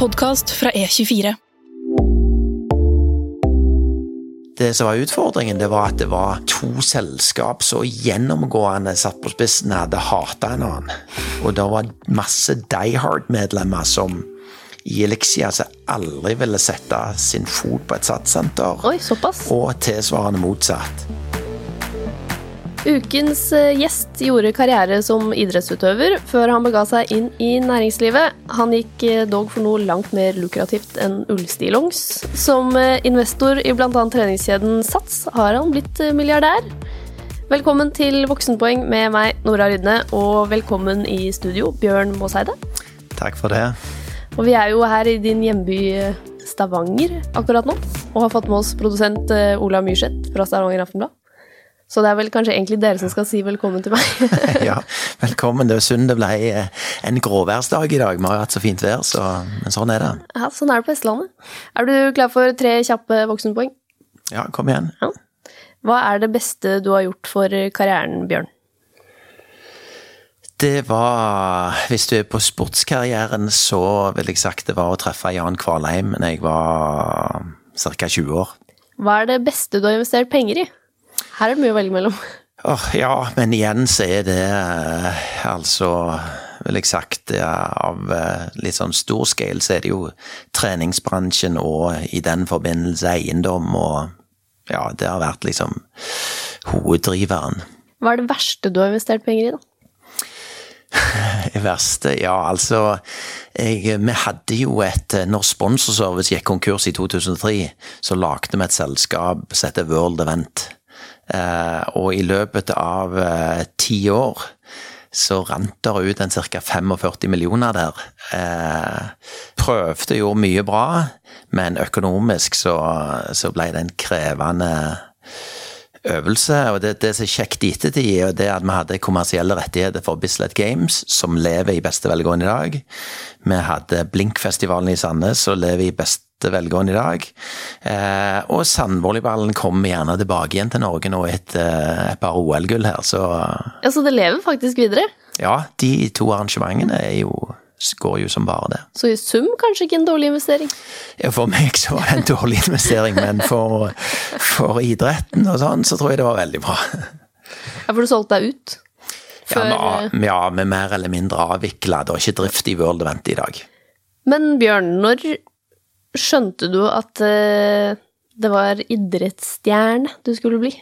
podkast fra E24. Det som var utfordringen, det var at det var to selskap som gjennomgående satt på spissen hadde hata en annen. Og det var masse Die Hard-medlemmer som i Elixia som aldri ville sette sin fot på et satssenter, Oi, såpass. og tilsvarende motsatt. Ukens eh, gjest gjorde karriere som idrettsutøver før han bega seg inn i næringslivet. Han gikk eh, dog for noe langt mer lukrativt enn ullstillongs. Som eh, investor i bl.a. treningskjeden Sats har han blitt milliardær. Velkommen til Voksenpoeng med meg, Nora Rydne, og velkommen i studio, Bjørn Måseide. Takk for det. Og vi er jo her i din hjemby Stavanger akkurat nå, og har fått med oss produsent Ola Myrseth fra Stavanger Aftenblad. Så det er vel kanskje egentlig dere som skal si velkommen til meg. Ja, velkommen. Det er synd det ble eh, en gråværsdag i dag. Vi har hatt så fint vær, så, men sånn er det. Ja, Sånn er det på Vestlandet. Er du klar for tre kjappe voksenpoeng? Ja, kom igjen. Hva er det beste du har gjort for karrieren, Bjørn? Det var Hvis du er på sportskarrieren, så vil jeg sagt det var å treffe Jan Kvalheim da jeg var ca. 20 år. Hva er det beste du har investert penger i? Her er det mye å velge mellom. Oh, ja, men igjen så er det eh, altså vil jeg sagt, av eh, litt sånn stor scale, så er det jo treningsbransjen og i den forbindelse eiendom og Ja, det har vært liksom hoveddriveren. Hva er det verste du har investert penger i, da? Det verste, ja altså jeg, Vi hadde jo et Når Sponsorservice gikk konkurs i 2003, så lagde vi et selskap som heter World Event. Eh, og i løpet av eh, ti år så rant det ut en ca. 45 millioner der. Eh, prøvde jo mye bra, men økonomisk så, så ble det en krevende øvelse. Og det, det som er kjekt i ettertid, er det at vi hadde kommersielle rettigheter for Bislett Games, som lever i beste velgående i dag. Vi hadde Blinkfestivalen i Sandnes, som lever i beste velgående i dag. Eh, og sandvolleyballen kommer gjerne tilbake igjen til Norge nå etter et par OL-gull her, så Ja, Så det lever faktisk videre? ja, de to arrangementene jo, går jo som bare det. Så i sum kanskje ikke en dårlig investering? Ja, For meg så var det en dårlig investering, men for, for idretten og sånn, så tror jeg det var veldig bra. Ja, For du solgte deg ut? Ja, Før, vi, ja, er mer eller mindre avvikla. Det er ikke drift i World Event i dag. Men Bjørn, når skjønte du at eh, det var idrettsstjerne du skulle bli?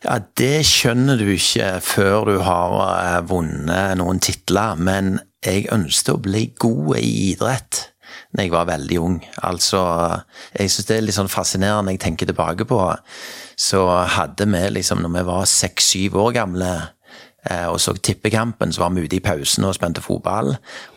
Ja, Det skjønner du ikke før du har eh, vunnet noen titler, men jeg ønsket å bli god i idrett da jeg var veldig ung. Altså, jeg syns det er litt sånn fascinerende når jeg tenker tilbake på. Så hadde vi liksom, når vi var seks-syv år gamle og så tippekampen, så var vi ute i pausen og spente fotball.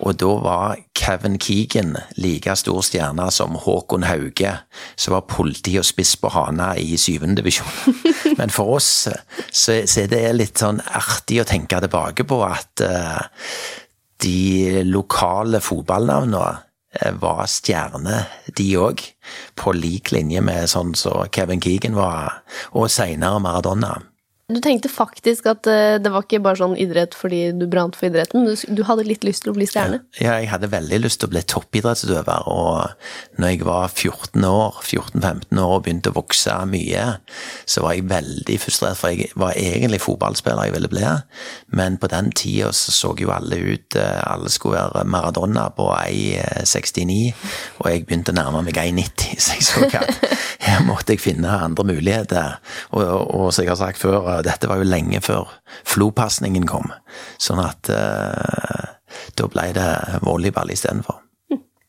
Og da var Kevin Keegan like stor stjerne som Håkon Hauge, som var politi og spiss på Hana i syvende divisjon. Men for oss så, så er det litt sånn artig å tenke tilbake på at uh, de lokale fotballnavnene eh, var stjerner, de òg. På lik linje med sånn som Kevin Keegan var, og seinere Maradona. Du tenkte faktisk at eh, det var ikke bare sånn idrett fordi du brant for idretten, du, du hadde litt lyst til å bli stjerne? Ja, jeg hadde veldig lyst til å bli toppidrettsutøver, og når jeg var 14 år, 14-15 år og begynte å vokse mye, så var jeg veldig frustrert, for jeg var egentlig fotballspiller jeg ville bli, men på den tida så så jo alle ut, eh, alle skulle være Maradona på 1,69, og jeg begynte å nærme meg 1,90, så jeg så at her måtte jeg finne andre muligheter, og, og som jeg har sagt før, dette var jo lenge før flopasningen kom, sånn at eh, da ble det volleyball istedenfor.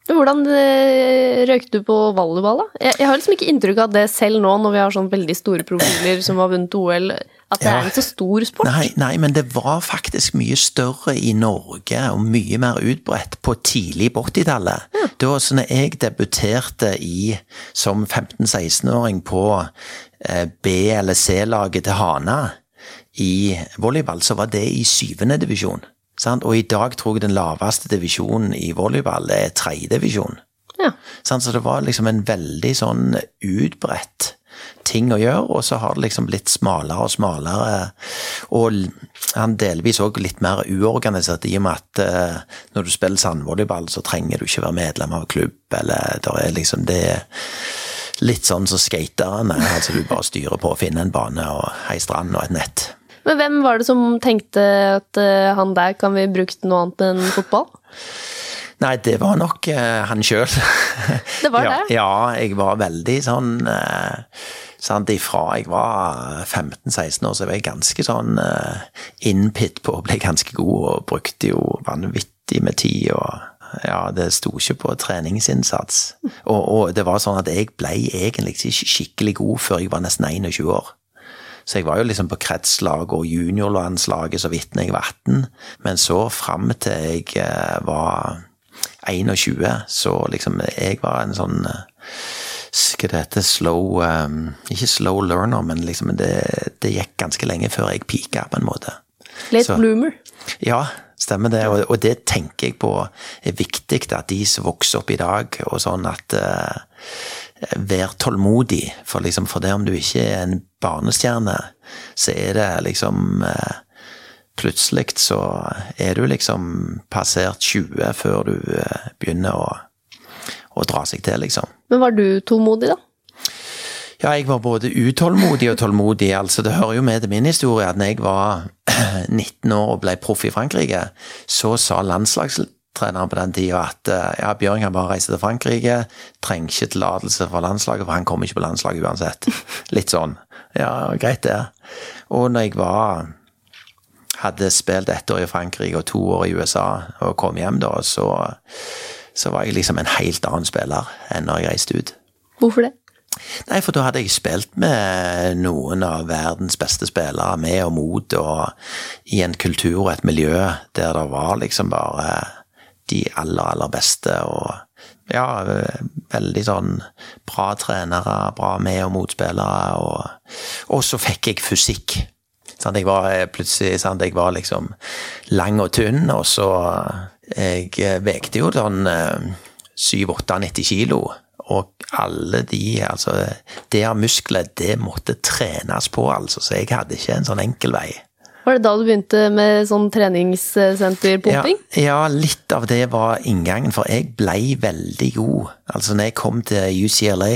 Hvordan eh, røyk du på volleyball, da? Jeg, jeg har liksom ikke inntrykk av det selv nå, når vi har sånn veldig store profiler som har vunnet OL, at det Ja. er en så stor sport. Nei, nei, men det var faktisk mye større i Norge og mye mer utbredt på tidlig på 80-tallet. Da så når jeg debuterte i, som 15-16-åring på B- eller C-laget til Hana i volleyball, så var det i syvende divisjon. Sant? Og i dag tror jeg den laveste divisjonen i volleyball er tredje divisjon. Ja. Sant? Så det var liksom en veldig sånn utbredt ting å gjøre, og så har det liksom blitt smalere og smalere. Og han delvis òg litt mer uorganisert, i og med at uh, når du spiller sandvolleyball, så trenger du ikke være medlem av klubb, eller det er liksom det Litt sånn som skaterne, altså du bare styrer på å finne en bane og ei strand og et nett. Men hvem var det som tenkte at uh, han der kan vi bruke til noe annet enn fotball? Nei, det var nok uh, han sjøl. Det var ja, det? Ja, jeg var veldig sånn uh, sant, Ifra jeg var 15-16 år, så var jeg ganske sånn uh, innpitt på å bli ganske god, og brukte jo vanvittig med tid. og ja, det sto ikke på treningsinnsats. Og, og, det var sånn at jeg ble egentlig ikke skikkelig god før jeg var nesten 21 år. Så jeg var jo liksom på kretslag og juniorlandslaget så vidt når jeg var 18, men så fram til jeg var 21, så liksom jeg var en sånn Hva det heter Slow um, Ikke slow learner, men liksom det, det, gikk ganske lenge før jeg pika, på en måte. Late så, bloomer. Ja, stemmer det. Og, og, det tenker jeg på er viktig, at de som vokser opp i dag, og sånn at uh, Vær tålmodig, for liksom for det om du ikke er en barnestjerne, så er det liksom uh, plutselig så er du liksom passert 20 før du uh, begynner å, å, dra seg til, liksom. Men var du tålmodig, da? Ja, jeg var både utålmodig og tålmodig. altså Det hører jo med til min historie at når jeg var 19 år og ble proff i Frankrike, så sa landslagstreneren på den tida at ja, Bjørn kan bare reise til Frankrike, trenger ikke tillatelse fra landslaget, for han kommer ikke på landslaget uansett. Litt sånn. Ja, greit det. Og når jeg var hadde spilt ett år i Frankrike og to år i USA og kom hjem da, så, så var jeg liksom en helt annen spiller enn når jeg reiste ut. Hvorfor det? Nei, for da hadde jeg spilt med noen av verdens beste spillere, med og mot, og i en kultur og et miljø der det var liksom bare de aller, aller beste, og ja, veldig sånn bra trenere, bra med- og motspillere, og, og så fikk jeg fysikk. Sant? Jeg var eh, plutselig sant? Jeg var liksom lang og tynn, og så Jeg eh, vekte jo sånn 7-8-90 eh, kilo. Og alle de Altså, det av muskler, det måtte trenes på, altså. Så jeg hadde ikke en sånn enkel vei. Var det da du begynte med sånn treningssenterpumping? Ja, ja, litt av det var inngangen, for jeg blei veldig god. Altså, når jeg kom til UCLA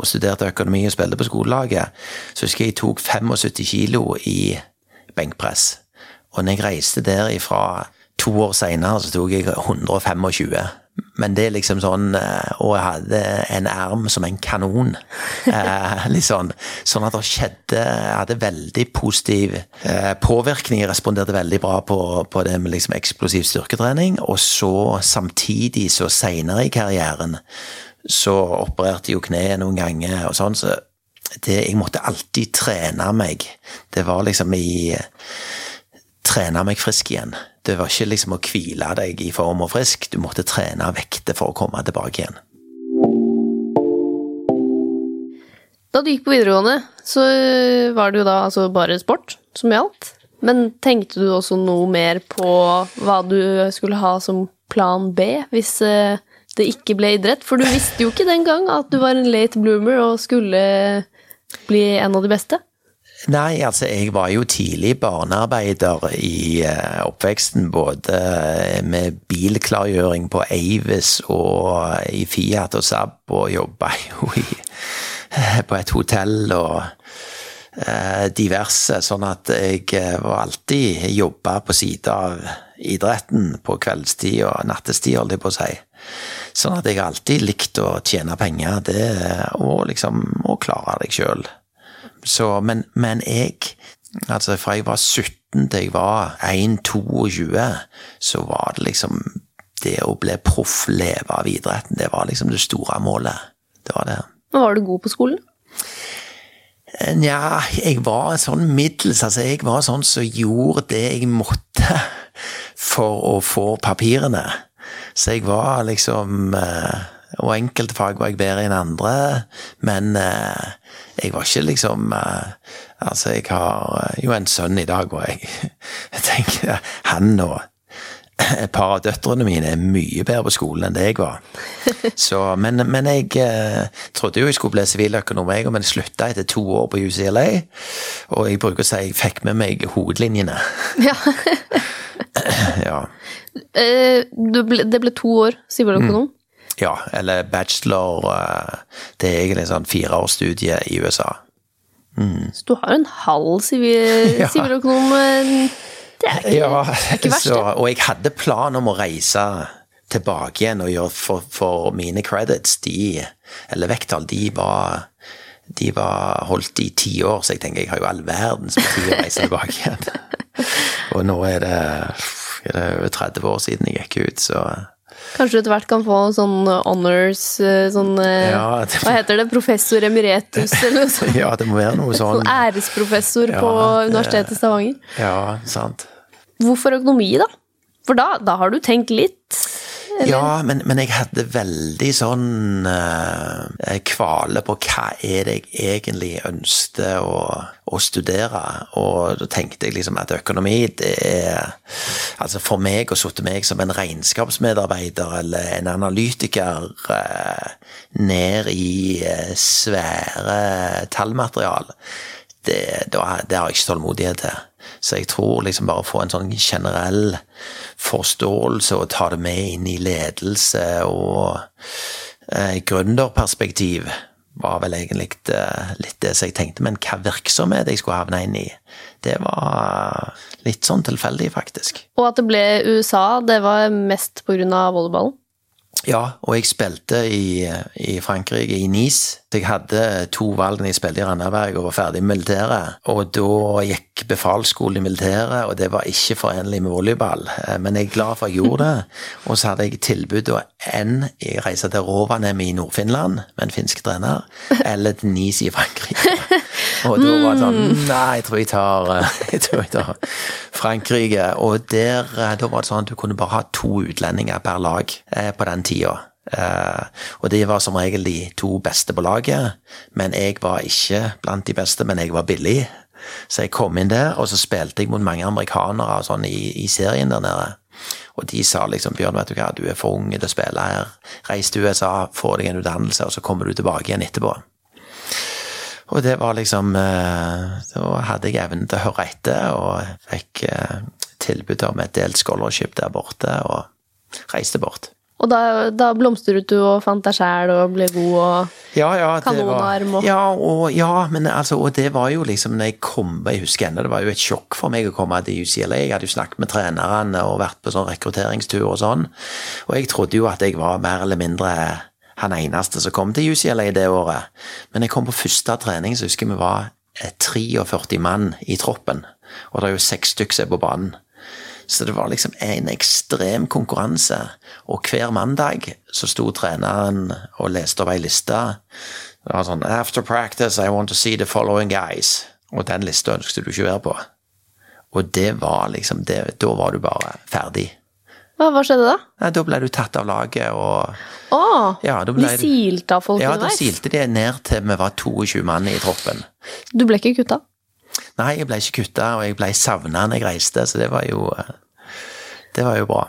og studerte økonomi og spilte på skolelaget, så husker jeg jeg tok 75 kilo i benkpress. Og når jeg reiste derifra to år seinere, så tok jeg 125. Men det er liksom sånn eh, Og jeg hadde en erm som en kanon. Eh, litt sånn, sånn at det skjedde Jeg hadde veldig positiv eh, påvirkning. Jeg responderte veldig bra på, på det med liksom eksplosiv styrketrening. Og så samtidig, så seinere i karrieren, så opererte jo kneet noen ganger og sånn, så det, jeg måtte alltid trene meg. Det var liksom i Trene meg frisk igjen. Det var ikke liksom å hvile deg i form og frisk, du måtte trene vekter for å komme tilbake igjen. Da du gikk på videregående, så var det jo da altså bare sport som gjaldt. Men tenkte du også noe mer på hva du skulle ha som plan B hvis eh, det ikke ble idrett? For du visste jo ikke den gang at du var en late bloomer og skulle bli en av de beste. Nei, altså jeg var jo tidlig barnearbeider i uh, oppveksten. Både uh, med bilklargjøring på Avis og uh, i Fiat og Saab, og jobba jo i, på et hotell og diverse. Sånn at jeg var alltid jobba på sida av idretten på kveldstid og nattestid, holdt jeg på å si. Sånn at jeg alltid likt å tjene penger, det, og liksom å klare deg sjøl. Så, men, men jeg Altså, fra jeg var 17 til jeg var 1-22, så var det liksom Det å bli proff, leve av idretten, det var liksom det store målet. Det var det. Men var du god på skolen? Nja, jeg var sånn middels. Altså, jeg var sånn som gjorde det jeg måtte for å få papirene. Så jeg var liksom eh, Og enkelte fag var jeg bedre enn andre, men eh, jeg var ikke liksom eh, Altså, jeg har jo en sønn i dag, og jeg, jeg tenker Han og et par av døtrene mine er mye bedre på skolen enn det jeg var. Så, men, men jeg eh, trodde jo jeg skulle bli siviløkonom, jeg, men slutta etter to år på UCLA. Og jeg bruker å si jeg fikk med meg hovedlinjene. Ja. ja. Eh, du ble, det ble to år siviløkonom. Ja, eller bachelor eh, Det er egentlig sånn fireårsstudie i USA. Så du har en halv siviløkonom. Ja. eh, Det er ikke, Ja, ikke verst, så, og jeg hadde plan om å reise tilbake igjen og gjøre for, for mine credits, de, eller vekttall, de var de var holdt i ti år, så jeg tenker jeg har jo all verdens tid å reise tilbake igjen. Og nå er det, er det over 30 år siden jeg gikk ut, så Kanskje du etter hvert kan få sånn honors eh, sånn eh, Ja, det- Hva heter det? Professor emeritus, eller noe sånt? ja, det må være noe sånn. Sånn æresprofessor Ja, på Universitetet i Stavanger. Ja, sant. Hvorfor økonomi, da? For da, da har du tenkt litt? Eller? Ja, men, men jeg hadde veldig sånn eh, kvale på hva er det jeg egentlig ønsket å, å studere. Og da tenkte jeg liksom at økonomi, det er Altså for meg å sitte meg som en regnskapsmedarbeider eller en analytiker eh, ned i eh, svære tallmaterial, det, det har jeg ikke tålmodighet til. Så jeg tror liksom bare å få en sånn generell forståelse og ta det med inn i ledelse og eh, gründerperspektiv var vel egentlig eh, litt det som jeg tenkte, men hva virksomhet jeg skulle havne inn i, det var litt sånn tilfeldig, faktisk. Og at det ble USA, det var mest av volleyballen? Ja, og jeg spilte i, i Frankrike, i Nice. Jeg hadde to valg når jeg spilte i Randaberg og var ferdig med militæret. Og da gikk befalsskolen i militæret, og det var ikke forenlig med volleyball. Eh, Men jeg er glad for at jeg gjorde det. Og så hadde jeg tilbud om enn jeg reiste til Rovaniemi i Nord-Finland med en finsk trener, eller til Nice i Frankrike. Og da var det sånn Nei, jeg tror jeg tar, eh, jeg tror jeg tar Frankrike. Og der, eh, da var det sånn at du kunne bare ha to utlendinger per lag eh, på den tida. Eh, og de var som regel de to beste på laget, men jeg var ikke blant de beste, men jeg var billig. Så jeg kom inn der, og så spilte jeg mot mange amerikanere og sånn i, i serien der nede. Og de sa liksom Bjørn, vet du hva, du er for ung til å spille her. Reis til USA, få deg en utdannelse, og så kommer du tilbake igjen etterpå. Og det var liksom eh, Da hadde jeg evnen til å høre etter, og fikk eh, tilbud om et delt scholarship der borte, og reiste bort. Og da, da blomstret du og fant deg sjæl og ble god og Ja, ja, Kanonarm og- ja, og, ja, men altså, og det var jo liksom når jeg kom Jeg husker ennå, det var jo et sjokk for meg å komme til UCLA. Jeg hadde jo snakket med trenerne og vært på sånn rekrutteringstur og sånn. Og jeg trodde jo at jeg var mer eller mindre han eneste som kom til UCLA det året. Men jeg kom på første trening, så husker vi var eh, 43 mann i troppen. Og det er jo seks stykker som er på banen. Så det var liksom en ekstrem konkurranse. Og hver mandag så sto treneren og leste opp ei liste. Det var sånn After practice, I want to see the following guys. Og den lista ønsket du ikke være på. Og det var liksom det, Da var du bare ferdig. Hva, hva skjedde da? Nei, da ble du tatt av laget, og Å! Ja, da de silte av folk Ja, da silte de ned til vi var 22 mann i troppen. Du ble ikke kutta? Nei, jeg ble ikke kutta, og jeg ble savna når jeg reiste, så det var jo Det var jo bra.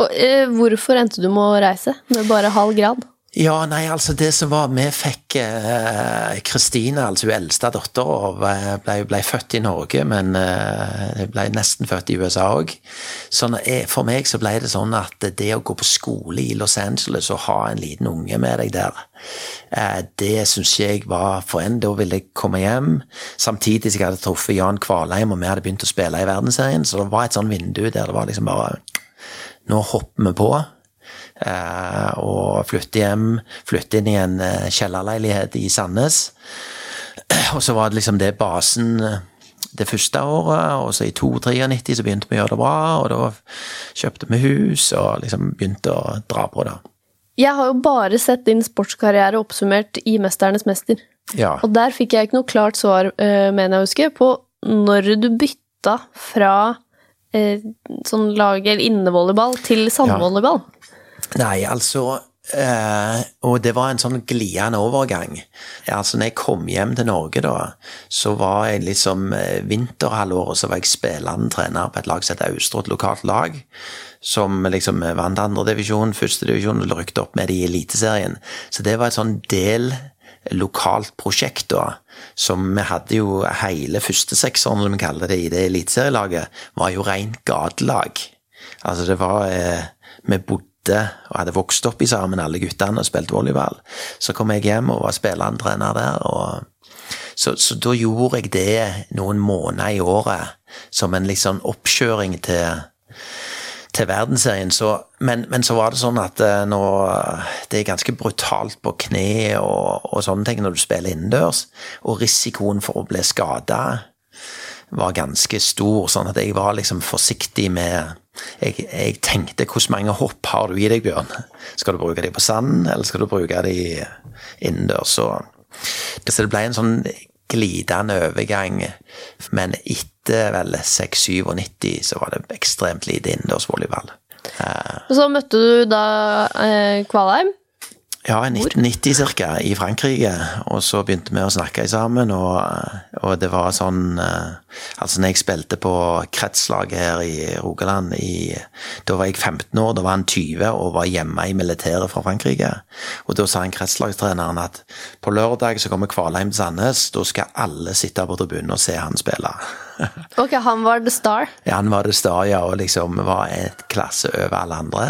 Og eh, hvorfor endte du med å reise med bare halv grad? Ja, nei, altså det som var Vi fikk eh, Kristine, altså hun eldste dattera, ble, ble født i Norge, men eh, ble nesten født i USA òg. Eh, for meg så ble det sånn at det å gå på skole i Los Angeles og ha en liten unge med deg der, eh, det syns jeg var for en. Da ville jeg komme hjem, samtidig som jeg hadde truffet Jan Kvalheim, og vi hadde begynt å spille i Verdensserien, så det var et sånn vindu der det var liksom bare Nå hopper vi på. Eh, og flytte hjem, flytte inn i en eh, kjellerleilighet i Sandnes. Og så var det liksom det basen eh, det første året, og så i 92-93 så begynte vi å gjøre det bra, og da kjøpte vi hus og liksom begynte å dra på det. Jeg har jo bare sett din sportskarriere oppsummert i 'Mesternes mester'. Ja. Og der fikk jeg ikke noe klart svar, mener jeg å huske, på når du bytta fra eh, sånn lag- eller innevolleyball til sandvolleyball. Nei, altså Eh, og det var en sånn glidende overgang. Altså, når jeg kom hjem til Norge, da, så var jeg liksom eh, Vinterhalvåret så var jeg spillende trener på et lag som heter Austro, et lokalt lag. Som liksom vant andredivisjon, førstedivisjon og rykte opp med det i Eliteserien. Så det var et sånn del lokalt prosjekt, da. Som vi hadde jo hele første sekseren, som vi kaller det, i det eliteserielaget, var jo rent gatelag. Altså, det var eh, Vi bodde og hadde vokst opp i sammen, alle guttene, og spilt volleyball. Så kom jeg hjem og var spillertrener der. og så, så, da gjorde jeg det noen måneder i året som en litt sånn oppkjøring til, til verdensserien. Så, men, men, så var det sånn at uh, nå Det er ganske brutalt på kne og, og, sånne ting når du spiller innendørs. Og risikoen for å bli skada var ganske stor, sånn at jeg var liksom forsiktig med jeg, jeg, tenkte hvor mange hopp har du i deg, Bjørn? Skal du bruke dem på sand, eller skal du bruke dem innendørs? Så, det ble en sånn glidende overgang. Men etter vel 96-97 så var det ekstremt lite innendørs volleyball. Og så møtte du da eh, Kvalheim? Ja, i 1990 ca. i Frankrike. Og så begynte vi å snakke sammen, og, og det var sånn eh, Altså, når jeg spilte på kretslaget her i Rogaland i, Da var jeg 15 år, da var han 20 og var hjemme i militæret fra Frankrike. Og da sa han kretslagstreneren at på lørdag så kommer Kvalheim til Sandnes, da skal alle sitte på tribunen og se han spille. ok, han var the star? Ja, han var the star, ja, og liksom var et klasse over alle andre.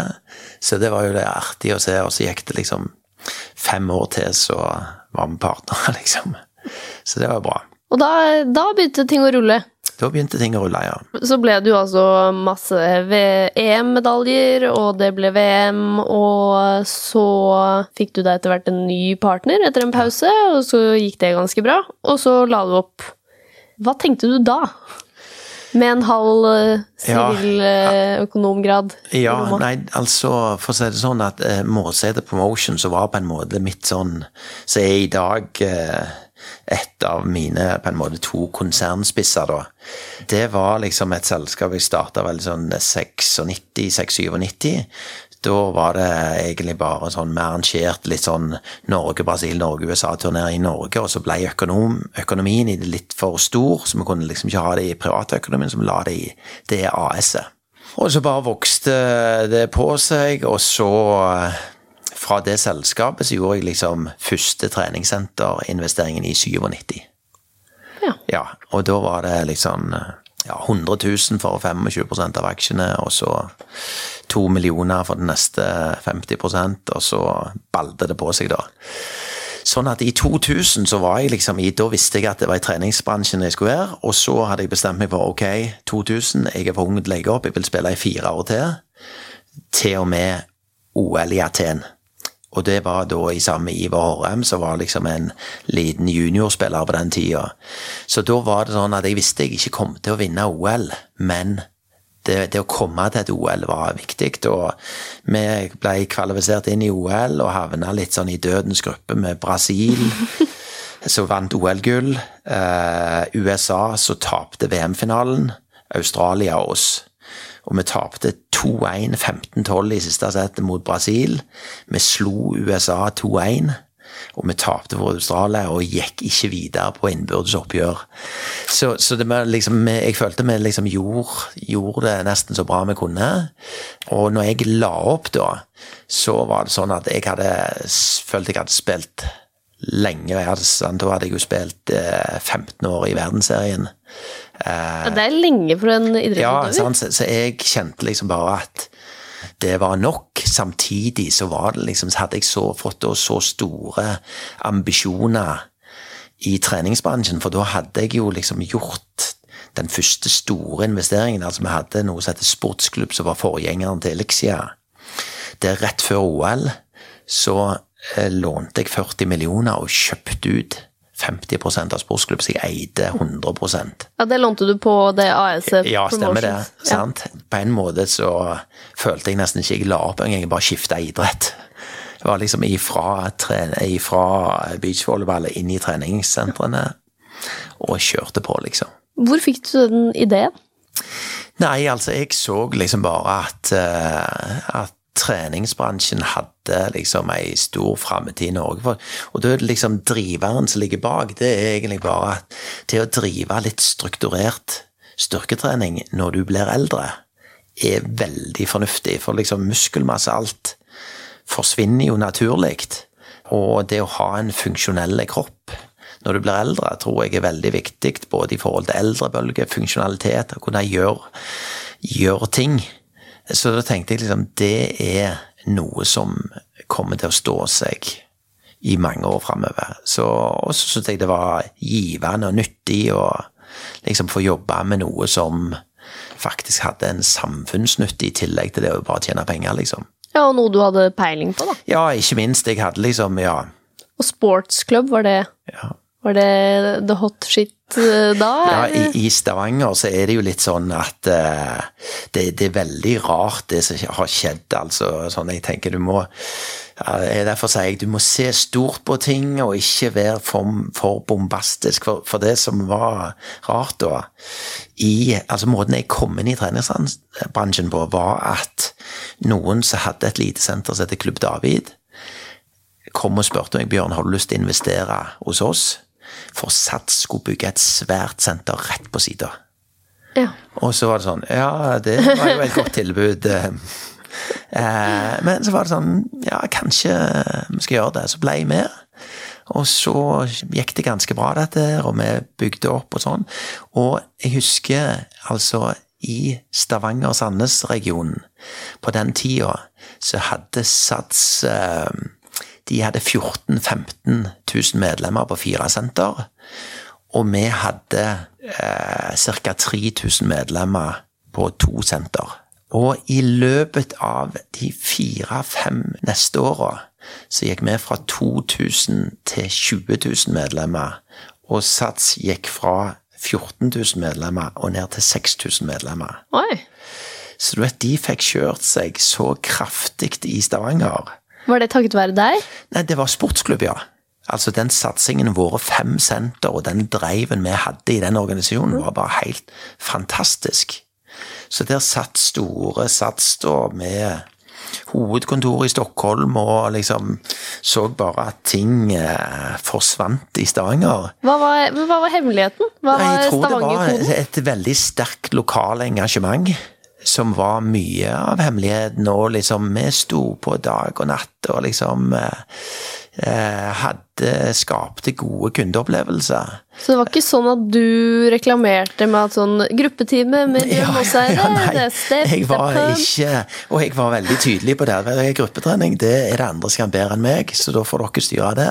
Så det var jo det artig å se, og så gikk det liksom fem år til så var vi partnere, liksom. Så det var bra. Og da, da, begynte ting å rulle? Da begynte ting å rulle, ja. Så ble det jo altså masse EM-medaljer, og det ble VM, og så fikk du deg etter hvert en ny partner etter en pause, og så gikk det ganske bra, og så la du opp. Hva tenkte du da? Med en halv siviløkonomgrad? Eh, ja, ja nei, altså For å si det sånn at eh, Måsæter Promotion, som var på en måte mitt sånn Som er i dag eh, et av mine på en måte to konsernspisser, da. Det var liksom et selskap jeg starta vel sånn 96-97, da var det egentlig bare sånn vi arrangerte litt sånn Norge, Brasil, Norge, USA-turné i Norge, og så ble økonom, økonomien i det litt for stor, så vi kunne liksom ikke ha det i privatøkonomien, så vi la det i det AS-et. Og så bare vokste det på seg, og så fra det selskapet så gjorde jeg liksom første treningssenterinvesteringen i 97. Ja. ja. Og da var det liksom ja, 100 000 for 25% av aksjene, og så to millioner for den neste 50% og så balde det på seg, da. Sånn at i 2000 så var jeg liksom i Da visste jeg at det var i treningsbransjen jeg skulle være, og så hadde jeg bestemt meg for ok, 2000, jeg er for ung til å legge opp, jeg vil spille i fire år til. Til og med OL i Aten. Og det var da i samme Ivar Hårem, som var liksom en liten juniorspiller på den tida. Så da var det sånn at jeg visste jeg ikke kom til å vinne OL, men det, det, å komme til et OL var viktig. Og vi ble kvalifisert inn i OL og havna litt sånn i dødens gruppe med Brasil, som vant OL-gull. Eh, USA så tapte VM-finalen. Australia og oss. Og vi tapte 2-1, 15-12 i siste sett mot Brasil. Vi slo USA 2-1 og vi tapte for Australia og gikk ikke videre på innbyrdes oppgjør. Så, så liksom, jeg følte vi liksom gjorde, gjorde, det nesten så bra vi kunne. Og når jeg la opp da, så var det sånn at jeg hadde følt jeg hadde spilt lenge. Hadde, da hadde jeg jo spilt eh, 15 år i verdensserien. Eh, det er lenge for en idrettsutøver. Ja, så, så jeg kjente liksom bare at det var nok. Samtidig så var det liksom, så hadde jeg så, fått så store ambisjoner i treningsbransjen, for da hadde jeg jo liksom gjort den første store investeringen. Altså, vi hadde noe som heter sportsklubb, som var forgjengeren til Elixia. Det rett før OL så lånte jeg 40 millioner og kjøpte ut 50 av sportsklubb, så jeg eide 100% Ja, Det lånte du på det AS Ja, stemmer det. sant? Ja. På en måte så følte jeg nesten ikke jeg la opp engang, jeg bare skifta idrett. Det var liksom ifra, ifra beachvolleyballet inn i treningssentrene, og kjørte på, liksom. Hvor fikk du den ideen? Nei, altså, jeg så liksom bare at, eh, at treningsbransjen hadde liksom ei stor framtid i Norge. Og da er det liksom driveren som ligger bak, det er egentlig bare til å drive litt strukturert styrketrening når du blir eldre, er veldig fornuftig. For liksom muskelmasse, alt, forsvinner jo naturlig. Og det å ha en funksjonell kropp når du blir eldre, tror jeg er veldig viktig. Både i forhold til eldrebølge, funksjonalitet, å kunne gjøre, gjøre ting. Så da tenkte jeg liksom det er noe som kommer til å stå seg i mange år framover. Så også syntes jeg det var givende og nyttig å liksom få jobbe med noe som faktisk hadde en samfunnsnytte i tillegg til det å bare tjene penger, liksom. Ja, og noe du hadde peiling på, da. Ja, ikke minst. Jeg hadde liksom, ja. Og sportsklubb, var det ja. Var det the hot shit da? Ja, i, i, Stavanger så er det jo litt sånn at uh, det, det, er veldig rart det som har skjedd, altså. Sånn jeg tenker du må uh, Derfor sier jeg du må se stort på ting og ikke være for, for bombastisk. For, for, det som var rart da, i altså måten jeg kom inn i treningsbransjen på, var at noen som hadde et lite senter som heter Klubb David, kom og spurte meg Bjørn, har du lyst til å investere hos oss? For Sats skulle bygge et svært senter rett på sida. Ja. Og så var det sånn Ja, det var jo et godt tilbud. Eh, men så var det sånn Ja, kanskje vi skal gjøre det. Så ble jeg med. Og så gikk det ganske bra, dette, og vi bygde opp og sånn. Og jeg husker altså i Stavanger-Sandnes-regionen på den tida så hadde Sats eh, de hadde 14 000-15 000 medlemmer på fire senter. Og vi hadde eh, ca. 3000 medlemmer på to senter. Og i løpet av de fire-fem neste åra så gikk vi fra 2000 til 20 000 medlemmer. Og Sats gikk fra 14 000 medlemmer og ned til 6000 medlemmer. Oi. Så du vet, de fikk kjørt seg så kraftig i Stavanger var det takket være deg? Nei, det var sportsklubb, ja. Altså Den satsingen, våre fem senter og den driven vi hadde i den organisasjonen, var bare helt fantastisk. Så der satt store Sats da med hovedkontoret i Stockholm og liksom så bare at ting eh, forsvant i Stavanger. Hva var, hva var hemmeligheten? Hva var Stavanger-koden? Det var et veldig sterkt lokalt engasjement som var mye av hemmeligheten, og liksom vi sto på dag og natt og liksom eh, eh, hadde skapte gode kundeopplevelser. Så det var ikke sånn at du reklamerte med at sånn gruppetime med ja, ja, nei, jeg var ikke Og jeg var veldig tydelig på det. Gruppetrening det er det andre som kan bedre enn meg, så da får dere styre det.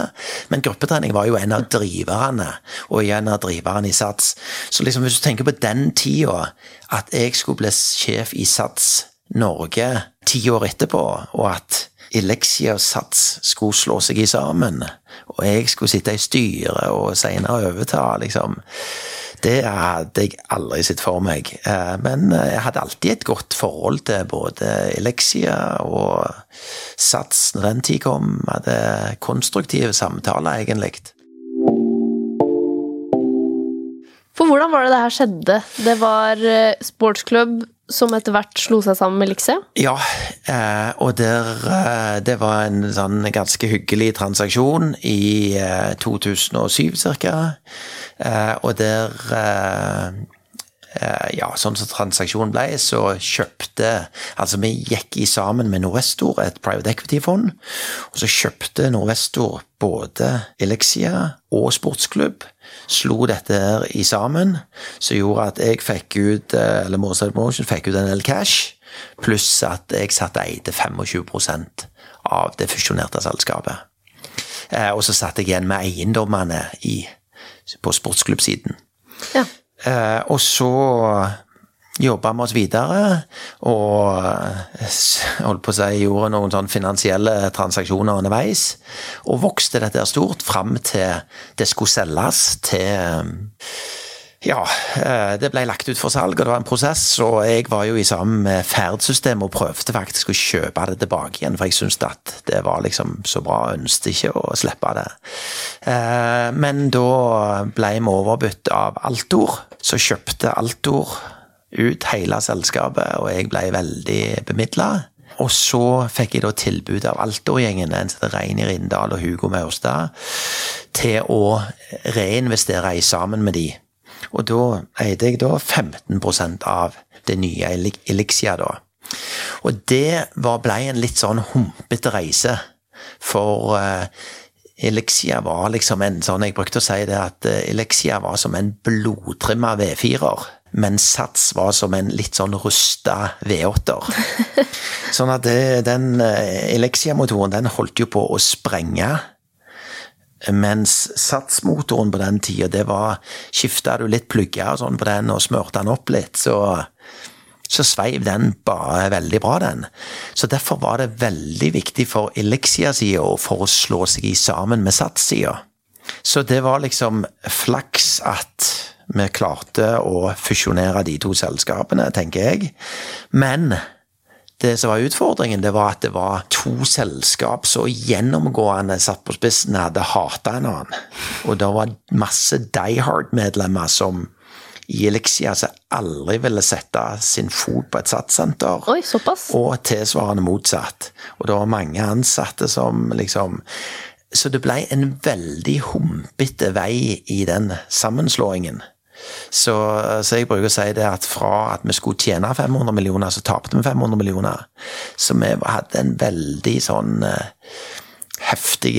Men gruppetrening var jo en av driverne, og en av driverne i SATS. Så liksom hvis du tenker på den tida, at jeg skulle bli sjef i SATS Norge ti år etterpå, og at Elexia og Sats skulle slå seg i sammen, og jeg skulle sitte i styret og senere overta, liksom. Det hadde jeg aldri sett for meg. Eh, men jeg hadde alltid et godt forhold til både Elexia og Sats når den tid kom. Jeg hadde konstruktive samtaler, egentlig. For hvordan var det det her skjedde? Det var eh, sportsklubb som etter hvert slo seg sammen med Elixia? Ja, eh, og der, eh, det var en sånn ganske hyggelig transaksjon i 2007 ca. Og der ja, sånn som transaksjonen ble, så kjøpte Altså, vi gikk i sammen med Norvestor, et private equity-fond, og så kjøpte Norvestor både Elixia og sportsklubb slo dette her i sammen, som gjorde at jeg fikk ut eh, eller Morside Motion fikk ut en del cash, pluss at jeg satt eide 25 av det fusjonerte selskapet. Eh, og så satt jeg igjen med eiendommene i, på sportsklubbsiden. Ja. Eh, og så jobba vi oss videre og eh, holdt på å si gjorde noen sånn finansielle transaksjoner underveis. Og vokste dette stort fram til det skulle selges til ja, eh, det ble lagt ut for salg, og det var en prosess. Og jeg var jo i sammen med Ferd-systemet og prøvde faktisk å kjøpe det tilbake igjen, for jeg syntes at det var liksom så bra, ønsket ikke å slippe det. Eh, men da ble vi overbudt av Altor, så kjøpte Altor ut hele selskapet, og jeg ble veldig bemidla. og så fikk jeg da tilbud av Altor-gjengen, en som Reini Rindal og Hugo Maurstad, til å reinvestere i sammen med de. Og da eide jeg da 15% av det nye Elixia, da. Og det var, ble en litt sånn humpete reise, for uh, Elixia var liksom en sånn Jeg brukte å si det at uh, Elixia var som en blodtrimma V4-er mens Sats var som en litt sånn rusta V8-er. Sånn at det, den eh, Elexia-motoren den holdt jo på å sprenge. Mens Sats-motoren på den tida, det var Skifta du litt plugger sånn på den og smurte den opp litt, så, så sveiv den bare veldig bra, den. Så derfor var det veldig viktig for Elixia-sida for å slå seg i sammen med Sats-sida. Så det var liksom flaks at vi klarte å fusjonere de to selskapene, tenker jeg. Men det som var utfordringen, det var at det var to selskap så gjennomgående satt på spissen hadde hata en annen. Og det var masse Die Hard-medlemmer som i Elixia som aldri ville sette sin fot på et satssenter. Oi, såpass. Og tilsvarende motsatt. Og det var mange ansatte som liksom Så det ble en veldig humpete vei i den sammenslåingen. Så, så, jeg bruker å si det at fra at vi skulle tjene 500 millioner, så tapte vi 500 millioner. Så vi hadde en veldig sånn uh, heftig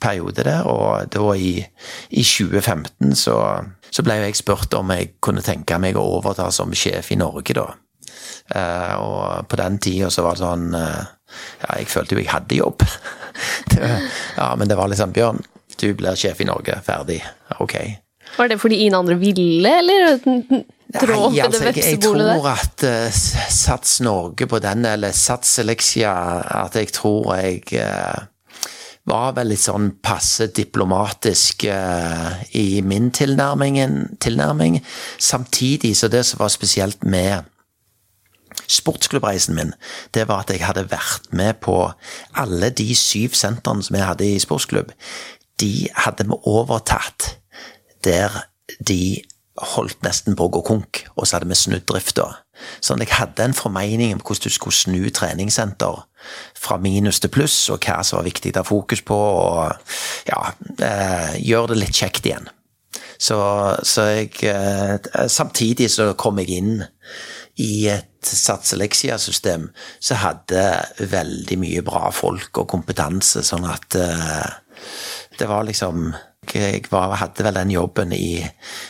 periode der, og da i, i 2015 så, så, ble jeg spurt om jeg kunne tenke meg å overta som sjef i Norge, da. Uh, og på den tida så var det sånn uh, Ja, jeg følte jo jeg hadde jobb. ja, men det var liksom Bjørn, du blir sjef i Norge. Ferdig. Ok. Var det fordi ingen andre ville, eller trå Nei, altså, jeg, jeg tror at uh, Sats Norge på den, eller Sats Elixia, at jeg tror jeg uh, var vel litt sånn passe diplomatisk uh, i min tilnærming. Samtidig så det som var spesielt med sportsklubbreisen min, det var at jeg hadde vært med på alle de syv sentrene som jeg hadde i sportsklubb. De hadde vi overtatt der de holdt nesten på å gå konk, og så hadde vi snudd drifta. Sånn jeg hadde en formening om hvordan du skulle snu treningssenter fra minus til pluss, og hva som var viktig å ha fokus på, og ja, eh, gjøre det litt kjekt igjen. Så, så jeg eh, Samtidig så kom jeg inn i et satseleksiasystem, som hadde veldig mye bra folk og kompetanse, sånn at eh, det var liksom jeg var, hadde vel den jobben i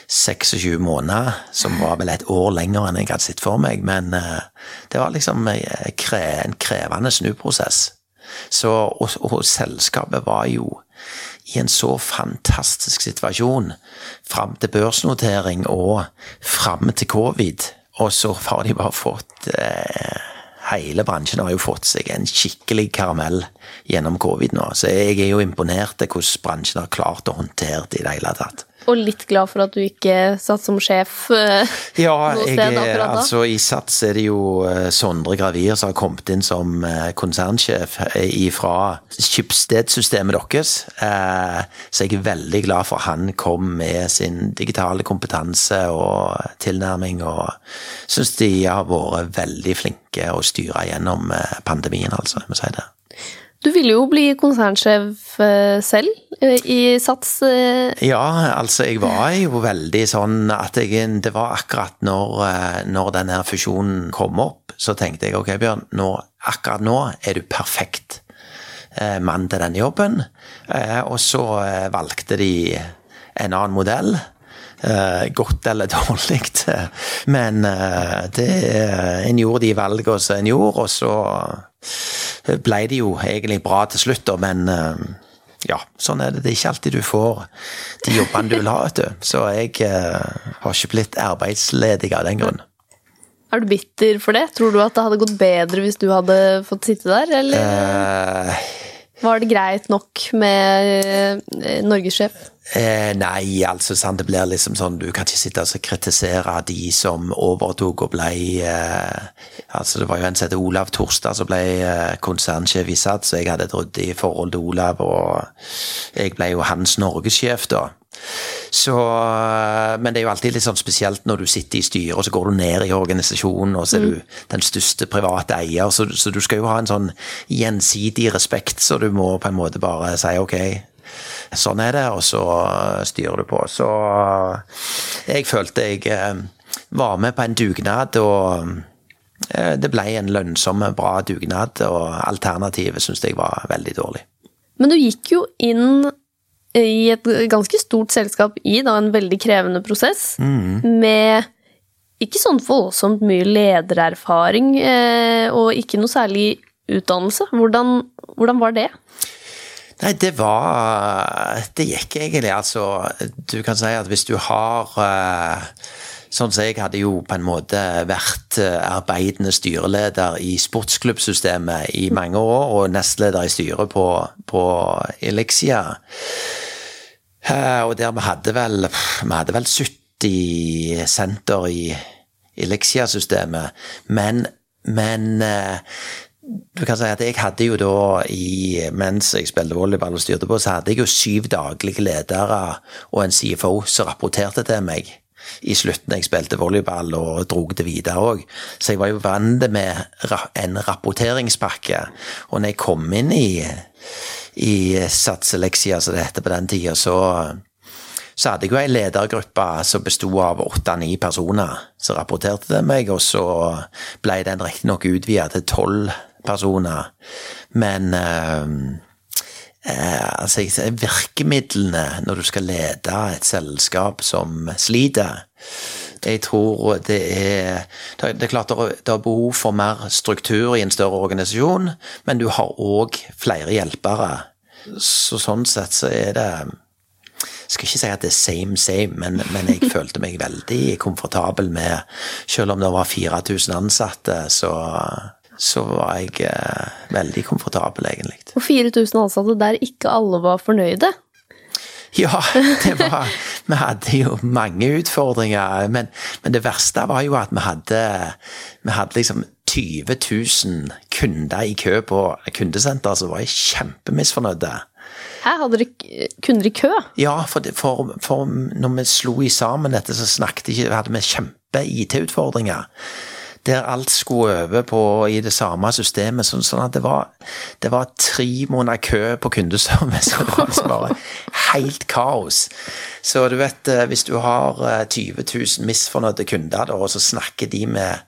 26 måneder, som var vel et år lenger enn jeg hadde sett for meg. Men uh, det var liksom eh, en krevende snuprosess. Så, og, og, selskapet var jo i en så fantastisk situasjon fram til børsnotering og fram til covid. Og så har de bare fått uh, hele bransjen har jo fått seg en skikkelig karamell gjennom covid nå. Så jeg er jo imponert til hvordan bransjen har klart å håndtere det i det hele tatt. Og litt glad for at du ikke satt som sjef uh, ja, noe sted akkurat da? Altså, I Sats er det jo uh, Sondre Gravier som har kommet inn som uh, konsernsjef fra skipsstedsystemet deres. så jeg er veldig glad for han kom med sin digitale kompetanse og tilnærming, og syns de har vært veldig flinke å styre gjennom pandemien, altså. Jeg må si det. Du ville jo bli konsernsjef eh, selv eh, i Sats. Eh. Ja, altså jeg var jo veldig sånn at jeg, det var akkurat når, når denne fusjonen kom opp, så tenkte jeg ok, Bjørn, nå, akkurat nå er du perfekt mann til denne jobben. Og så valgte de en annen modell. Godt eller dårlig, men det, en gjorde de valgene som en gjorde, og så ble det jo egentlig bra til slutt, da, men eh, ja, sånn er det. Det er ikke alltid du får de jobbene du vil ha, vet du. Så jeg uh, har ikke blitt arbeidsledig av den grunn. Er du bitter for det? Tror du at det hadde gått bedre hvis du hadde fått sitte der, eller? Uh, Var det greit nok med eh, norgessjef? Eh, nei, altså sant, det blir liksom sånn Du kan ikke sitte og kritisere de som overtok og ble eh, altså Det var jo en som het Olav Torstad som ble eh, konsernsjef i SAT, så jeg hadde et ryddig forhold til Olav, og jeg ble jo hans norgessjef, da. Så, men det er jo alltid litt sånn spesielt når du sitter i styret, og så går du ned i organisasjonen, og så er du den største private eier, så, så, du skal jo ha en sånn gjensidig respekt, så du må på en måte bare si ok, sånn er det, og så styrer du på. Så jeg følte jeg eh, var med på en dugnad, og eh, det ble en lønnsom, bra dugnad, og alternativet syns jeg var veldig dårlig. Men du gikk jo inn i et ganske stort selskap i da, en veldig krevende prosess, mm. med ikke sånn voldsomt mye ledererfaring eh, og ikke noe særlig utdannelse. Hvordan, hvordan, var det? Nei, det var Det gikk egentlig, altså Du kan si at hvis du har eh, Sånn som jeg hadde jo på en måte vært eh, arbeidende styreleder i sportsklubbsystemet i mange år, og nestleder i styret på, på Elixia. Eh, og der vi hadde vel Vi hadde vel 70 senter i Elixia-systemet, men, men eh, du kan si at jeg hadde jo da, i, mens jeg spilte volleyball og styrte på, så hadde jeg jo syv daglige ledere og en CFO som rapporterte til meg i slutten jeg spilte volleyball og drog det videre òg. Så jeg var jo vant med en rapporteringspakke. Og når jeg kom inn i, i Satseleksia, som det heter på den tida, så, så hadde jeg jo ei ledergruppe som besto av åtte-ni personer som rapporterte til meg, og så ble den riktignok utvida til tolv personer. Men eh, eh, altså, virkemidlene når du skal lede et selskap som sliter jeg tror det er Det er klart det er behov for mer struktur i en større organisasjon, men du har òg flere hjelpere. Så sånn sett så er det jeg skal ikke si at det er same same, men, men jeg følte meg veldig komfortabel med Selv om det var 4000 ansatte, så så var jeg eh, veldig komfortabel, egentlig. Og 4000 ansatte der ikke alle var fornøyde? Ja, det var Vi hadde jo mange utfordringer, men, men det verste var jo at vi hadde, vi hadde liksom 20 000 kunder i kø på kundesenter så var jeg kjempemisfornøyde. Her hadde dere kunder i kø? Ja, for, for, for når vi slo i sammen dette, så snakket ikke, hadde vi kjempe-IT-utfordringer der alt skulle over på i det samme systemet. Sånn, sånn at det var, det var, tre måneder kø på kundeservice. Det var liksom bare helt kaos. Så du vet, eh, hvis du har 20 eh, 000 misfornøyde kunder, og så snakker de med,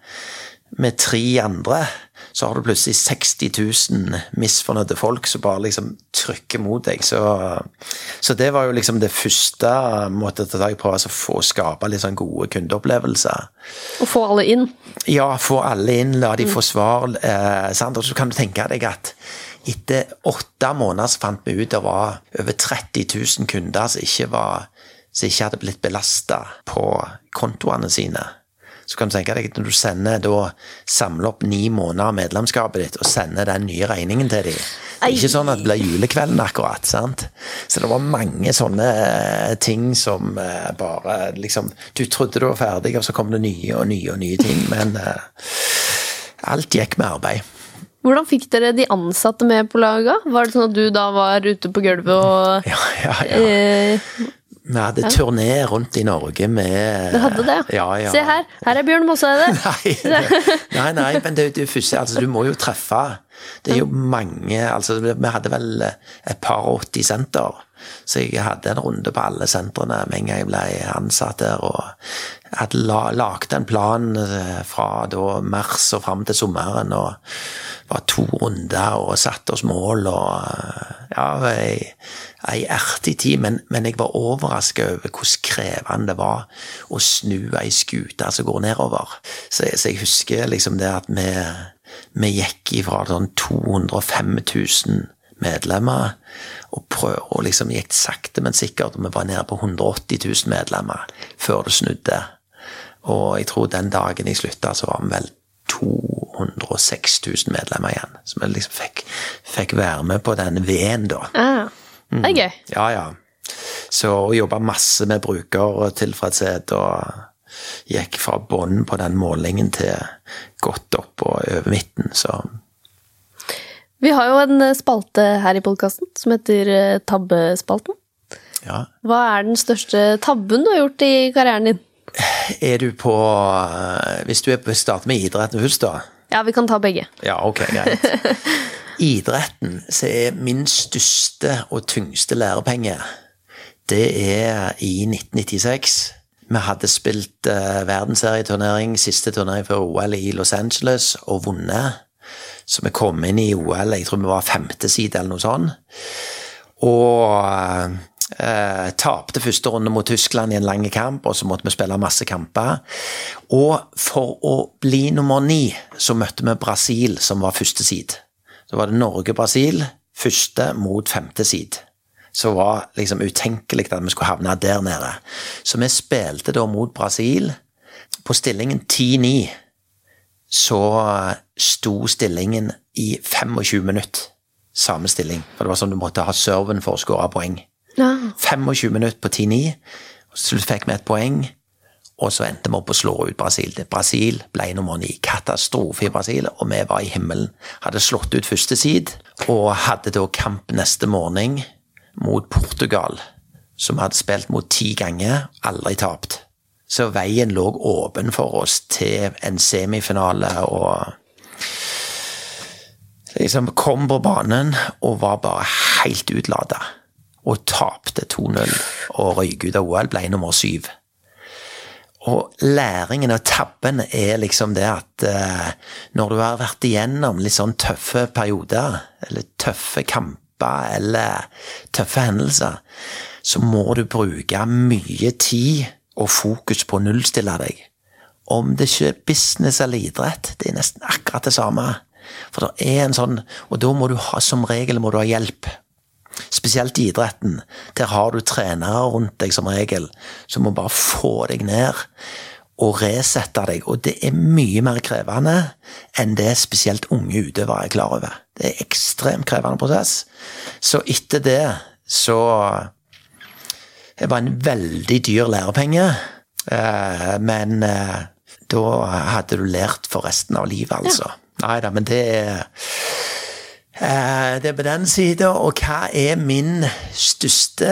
med tre andre så har du plutselig 60 000 misfornøyde folk som bare liksom trykker mot deg. Så, så det var jo liksom det første å ta tak på, altså få skape litt sånn gode kundeopplevelser. Og få alle inn? Ja, få alle inn, la de få svar. Eh, sant? Og så kan du tenke deg at etter åtte måneder så fant vi ut det var over 30 000 kunder som ikke, var, som ikke hadde blitt belasta på kontoene sine. Så kan du tenke deg at når du sender da samler opp ni måneder av medlemskapet ditt og sender den nye regningen til dem. Det er ikke sånn at det blir julekvelden akkurat. sant? Så det var mange sånne eh, ting som eh, bare liksom Du trodde du var ferdig, og så kom det nye og nye og nye ting. Men uh, alt gikk med arbeid. Hvordan fikk dere de ansatte med på laget? Var det sånn at du da var ute på gulvet og ja, ja, ja. Eh, vi hadde ja. turné rundt i Norge med Du hadde det? Ja, ja. Se her, her er Bjørn Mosseide. nei, nei, nei, men det, det første, altså, du må jo treffe. Det er jo mange altså, Vi hadde vel et par og 80 senter. Så jeg hadde en runde på alle sentrene med en gang jeg ble ansatt der. Og jeg hadde la, lagde en plan eh, fra da mars og fram til sommeren. Og var to runder og satte oss mål og Ja, ei, ei artig tid, men, men, jeg var overraska over hvor krevende det var å snu ei skute som går nedover. Så, så, jeg husker liksom det at vi, vi gikk ifra sånn 205 000 medlemmer og prøv, og liksom gikk sakte, men sikkert. Og vi var nede på 180 000 medlemmer før det snudde. Og jeg tror den dagen jeg slutta, så var vi vel 206 000 medlemmer igjen. Så vi liksom fikk, fikk være med på den V-en, da. Ah, det er gøy. Mm. Ja, ja. Så jobba masse med brukertilfredshet og gikk fra bånn på den målingen til godt opp og over midten, så Vi har jo en spalte her i podkasten som heter eh, Tabbespalten. Ja. Hva er den største tabben du har gjort i karrieren din? Er du på eh, Hvis du er på start med idretten først, da. Ja, vi kan ta begge. Ja, ok, greit. Idretten, så er min største og tyngste lærepenge, det er i 1996. Vi hadde spilt uh, verdensserieturnering, siste turnering før OL i Los Angeles, og vunnet. Så vi kom inn i OL, jeg tror vi var femte side eller noe sånt. Og uh, tapte første runde mot Tyskland i en lang kamp, og så måtte vi spille masse kamper. Og for å bli nummer ni, så møtte vi Brasil, som var første side. Så var det Norge-Brasil, første mot femte side så var liksom utenkelig at vi skulle havne der nede. Så vi spilte da mot Brasil. På stillingen 10-9 så sto stillingen i 25 minutter. Samme stilling. For det var sånn du måtte ha serven for å skåre poeng. Ja. 25 minutter på 10-9, så fikk vi et poeng. Og så endte vi opp å slå ut Brasil. Brasil ble nummer ni. Katastrofe i Brasil, og vi var i himmelen. Hadde slått ut første side, og hadde da kamp neste morgen mot Portugal, som hadde spilt mot ti ganger, aldri tapt. Så veien lå åpen for oss til en semifinale, og liksom kom på banen og var bare helt utlada. Og tapte 2-0 og røyk ut av OL, ble nummer syv. Og læringen av tabben er liksom det at eh, når du har vært igjennom litt sånn tøffe perioder, eller tøffe kamper, eller tøffe hendelser, så må du bruke mye tid og fokus på å nullstille deg. Om det ikke er business eller idrett, det er nesten akkurat det samme. For det er en sånn Og da må du ha, som regel må du ha hjelp. Spesielt i idretten. Der har du trenere rundt deg som regel, som må bare få deg ned og resette deg. Og det er mye mer krevende enn det spesielt unge utøvere er klar over. Det er ekstremt krevende prosess. Så etter det så Det var en veldig dyr lærepenge, eh, men eh, da hadde du lært for resten av livet, altså. Ja. Nei da, men det er eh, det er på den sida. Og hva er min største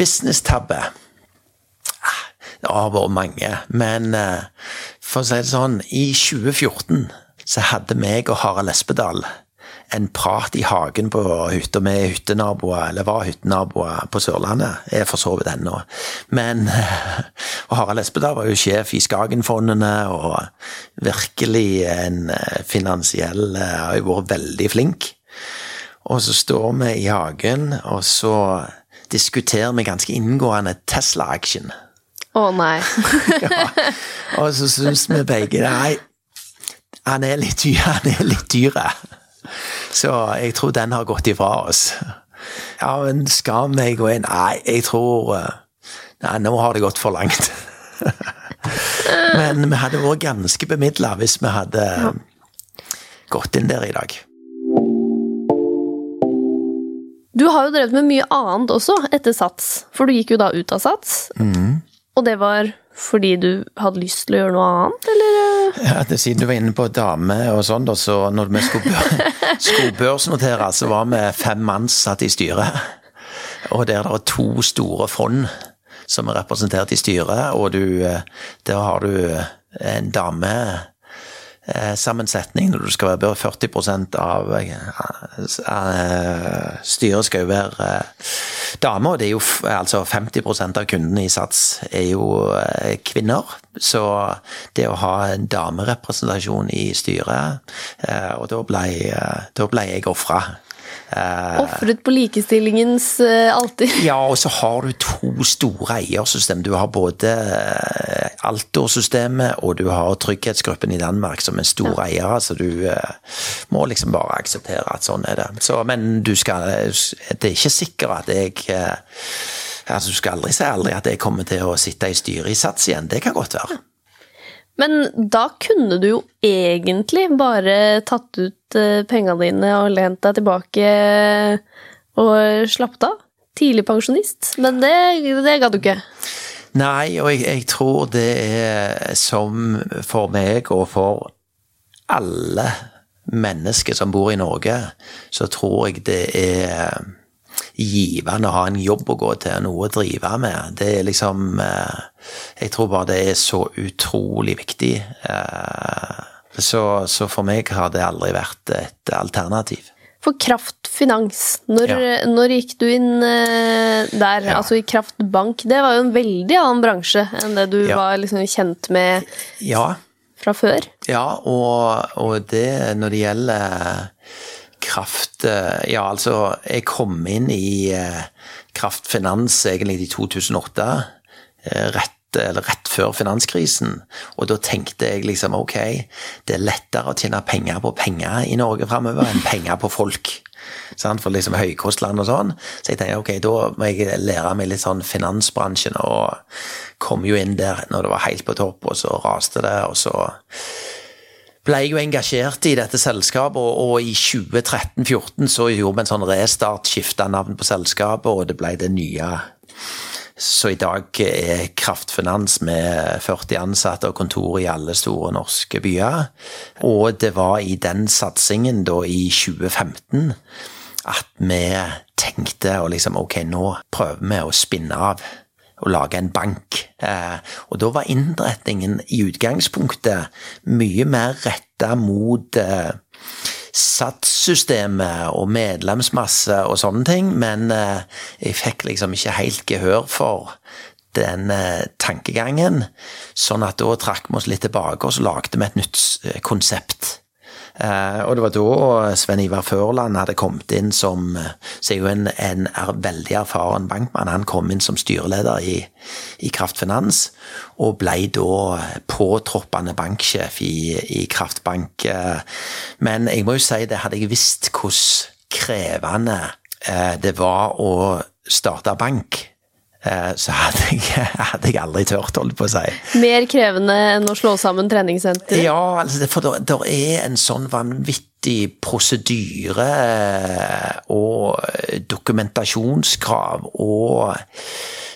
business-tabbe? Det har vært mange, men eh, for å si det sånn, i 2014 så hadde meg og Harald Espedal en prat i hagen på hytta med hyttenaboer, eller var hyttenaboer på Sørlandet. Jeg er for så vidt ennå. Men og Harald Espedal var jo sjef i Skagenfondene, og virkelig en eh, finansiell eh, Har jo vært veldig flink. Og så står vi i hagen, og så diskuterer vi ganske inngående Tesla-aksjen. Å oh, nei. ja. Og så syns vi begge nei, han er litt dyr, han er litt dyr. Så jeg tror den har gått ifra oss. Ja, men skal vi gå inn? Nei, jeg tror eh, Nei, nå har det gått for langt. Men vi hadde vært ganske bemidla hvis vi hadde gått inn der i dag. Du har jo drevet med mye annet også etter Sats, for du gikk jo da ut av Sats. Mm. Og det var fordi du hadde lyst til å gjøre noe annet, eller? Ja, det, Siden du var inne på dame og sånn, da, så når vi skulle, bør, skulle børsnotere, så var vi fem mann satt i styret. Og der det er to store fond som er representert i styret, og du, der har du en dame Eh, sammensetning når du skal være 40% av uh, styret skal jo være dame og Det er jo altså 50% av kundene i Sats er jo kvinner. Så det å ha en damerepresentasjon i styret Og da ble, da ble jeg ofra. Uh, Ofret på likestillingens uh, alter. ja, og så har du to store eiersystem. Du har både uh, Altor-systemet og du har Trygghetsgruppen i Danmark som er store ja. eiere, så du må liksom bare akseptere at sånn er det. Så, men du skal Det er ikke sikkert at jeg altså Du skal aldri si aldri at jeg kommer til å sitte i styret i Sats igjen. Det kan godt være. Men da kunne du jo egentlig bare tatt ut eh, pengene dine og lent deg tilbake og slappet av. Tidlig pensjonist. Men det, det gadd du ikke. Nei, og jeg, jeg, tror det er som for meg og for alle mennesker som bor i Norge, så tror jeg det er givende å ha en jobb å gå til, noe å drive med. Det er liksom eh, Jeg tror bare det er så utrolig viktig. Eh, så, så for meg har det aldri vært et alternativ. For Kraftfinans, når, ja. når gikk du inn uh, der? Ja. Altså i Kraftbank. Det var jo en veldig annen bransje enn det du ja. var liksom kjent med fra før. Ja, og, og, det når det gjelder kraft uh, Ja, altså, jeg kom inn i uh, Kraftfinans egentlig i 2008. rett eller rett før finanskrisen. Og da tenkte jeg liksom ok, det er lettere å tjene penger på penger i Norge framover enn penger på folk. For liksom høykostland og sånn. Så jeg tenkte ok, da må jeg lære meg litt sånn finansbransjen, og kom jo inn der når det var helt på topp, og så raste det, og så ble jo engasjert i dette selskapet, og, og i 2013-2014 så gjorde vi en sånn restart, skifta navn på selskapet, og det ble det nye så i dag er Kraftfinans med 40 ansatte og kontor i alle store norske byer. Og det var i den satsingen da i 2015 at vi tenkte og liksom ok, nå prøver vi å spinne av og lage en bank. Eh, og da var innretningen i utgangspunktet mye mer retta mot eh, satssystemet og medlemsmasse og sånne ting, men eh, jeg fikk liksom ikke helt gehør for den tankegangen. Sånn at da trakk vi oss litt tilbake, og så lagde vi et nytt konsept. Uh, og det var da Sven Ivar Førland hadde kommet inn som Så er jo en, en er veldig erfaren bankmann. Han kom inn som styreleder i, i Kraftfinans, og ble da påtroppende banksjef i, i Kraftbank. Men jeg må jo si det, hadde jeg visst hvordan krevende det var å starte bank, Eh, så hadde jeg, hadde jeg, aldri tørt, holdt på å si. Mer krevende enn å slå sammen treningssenter? Ja, altså, for det er en sånn vanvittig prosedyre eh, og dokumentasjonskrav og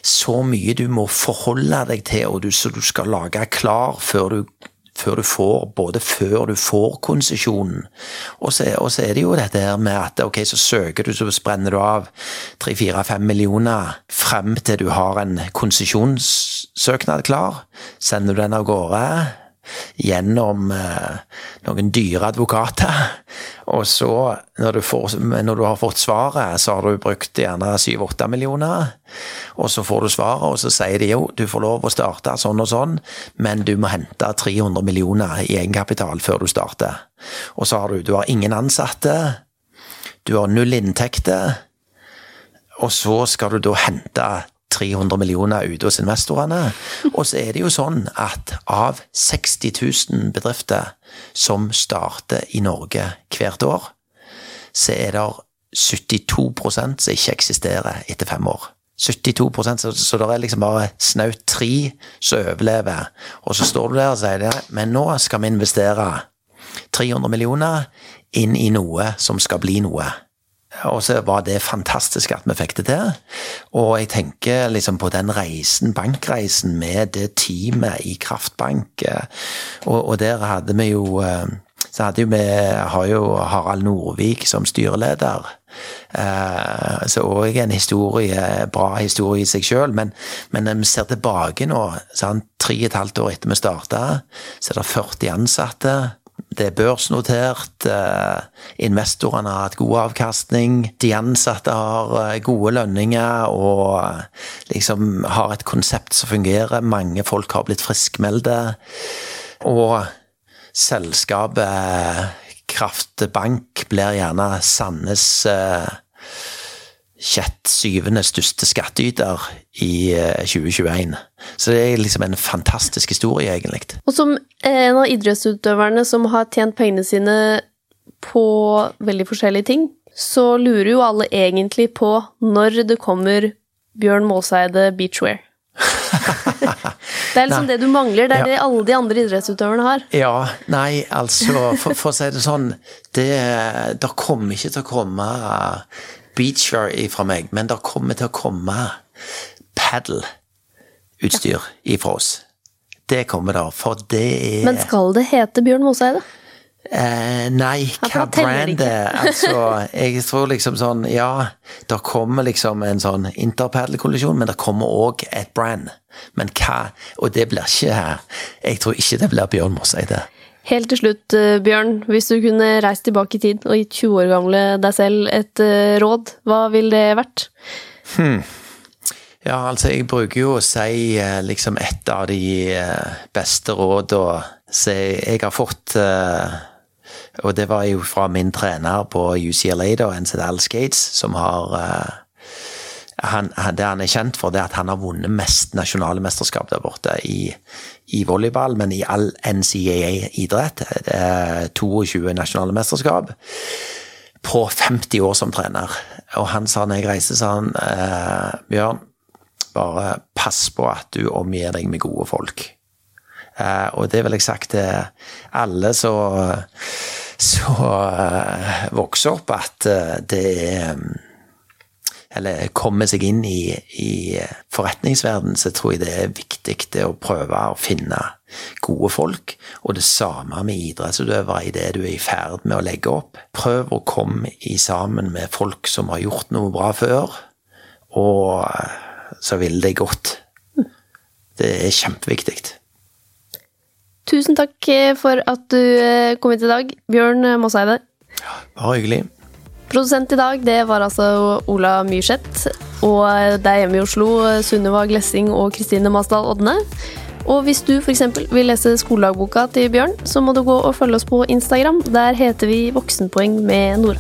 så mye du må forholde deg til, og du, så du skal lage klar før du før du får, både før du får konsesjonen. Og, og, så er det jo dette her med at ok, så søker du, så brenner du av tre-fire-fem millioner frem til du har en konsesjonssøknad klar. Sender du den av gårde gjennom eh, noen dyre advokater. Og så, når du, får, når du, har fått svaret, så har du brukt gjerne syv-åtte millioner. Og så får du svaret, og så sier de jo du får lov å starte sånn og sånn, men du må hente 300 millioner i egenkapital før du starter. Og så har du, du har ingen ansatte, du har null inntekter, og så skal du da hente 300 millioner ute hos investorene. Og så er det jo sånn at av 60 000 bedrifter som starter i Norge hvert år, så er det 72% som ikke eksisterer etter fem år. 72 så, så det er liksom bare snaut tre som overlever. Og så står du der og sier det, men nå skal vi investere 300 millioner inn i noe som skal bli noe. Og så var det fantastisk at vi fikk det til. Og jeg tenker liksom på den reisen, bankreisen med det teamet i Kraftbank. Og, og der hadde vi jo eh, så hadde jo vi har jo Harald Norvik som styreleder. Eh, så òg en historie, bra historie i seg sjøl. Men, men når vi ser tilbake nå, sant, tre og et halvt år etter vi starta, så er det 40 ansatte. Det er børsnotert, eh, investorene har hatt god avkastning, de ansatte har eh, gode lønninger og eh, liksom har et konsept som fungerer. Mange folk har blitt friskmeldte. Og selskapet Kraftbank blir gjerne Sandnes sjett syvende største skattyter i 2021. Eh, Så det er liksom en fantastisk historie, egentlig. Og som en av idrettsutøverne som har tjent pengene sine på veldig forskjellige ting, så lurer jo alle egentlig på når det kommer Bjørn Måseide beachwear. det er liksom nei, det du mangler. Det er ja. det alle de andre idrettsutøverne har. Ja, nei, altså, for, for å si det sånn Det, det kommer ikke til å komme beachwear fra meg, men det kommer til å komme paddle-utstyr ifra oss. Det kommer det, for det er Men skal det hete Bjørn Moseide? Eh, nei, hva brand Altså, jeg tror liksom sånn Ja, det kommer liksom en sånn Interpaddle-kollisjon, men det kommer òg et brand. Men hva Og det blir ikke her. Jeg tror ikke det blir Bjørn Mosseide. Helt til slutt, eh, Bjørn. Hvis du kunne reist tilbake i tid og gitt 20 år gamle deg selv et eh, råd, hva ville det vært? Ja, altså, jeg bruker jo å si eh, liksom et av de beste rådene som jeg har fått Og det var jo fra min trener på UCLA, da, NZL Skates, som har han, Det han er kjent for, det er at han har vunnet mest nasjonale mesterskap der borte i, i volleyball, men i all NCAA-idrett. Det er 22 nasjonale mesterskap på 50 år som trener. Og han sa når jeg reiste, sa han eh, Bjørn, bare pass på at du omgir deg med gode folk. Eh, og det vil jeg sagt til alle som uh, vokser opp, at eh, det er mm, eller kommer seg inn i, i forretningsverden, så tror jeg det er viktig det å prøve å finne gode folk. Og det samme med idrettsutøvere i det du er i ferd med å legge opp. Prøv å komme i sammen med folk som har gjort noe bra før, og eh, så vil det godt. Det er kjempeviktig. Tusen takk eh, for at du eh, kom hit i dag, Bjørn Mosseide. Bare hyggelig. Produsent i dag det var altså Ola Myrseth. Og det er hjemme i Oslo Sunniva Glessing og Kristine Masdal Odne. Og hvis du f.eks. vil lese skoledagboka til Bjørn, så må du gå og følge oss på Instagram. Der heter vi Voksenpoeng med Nora.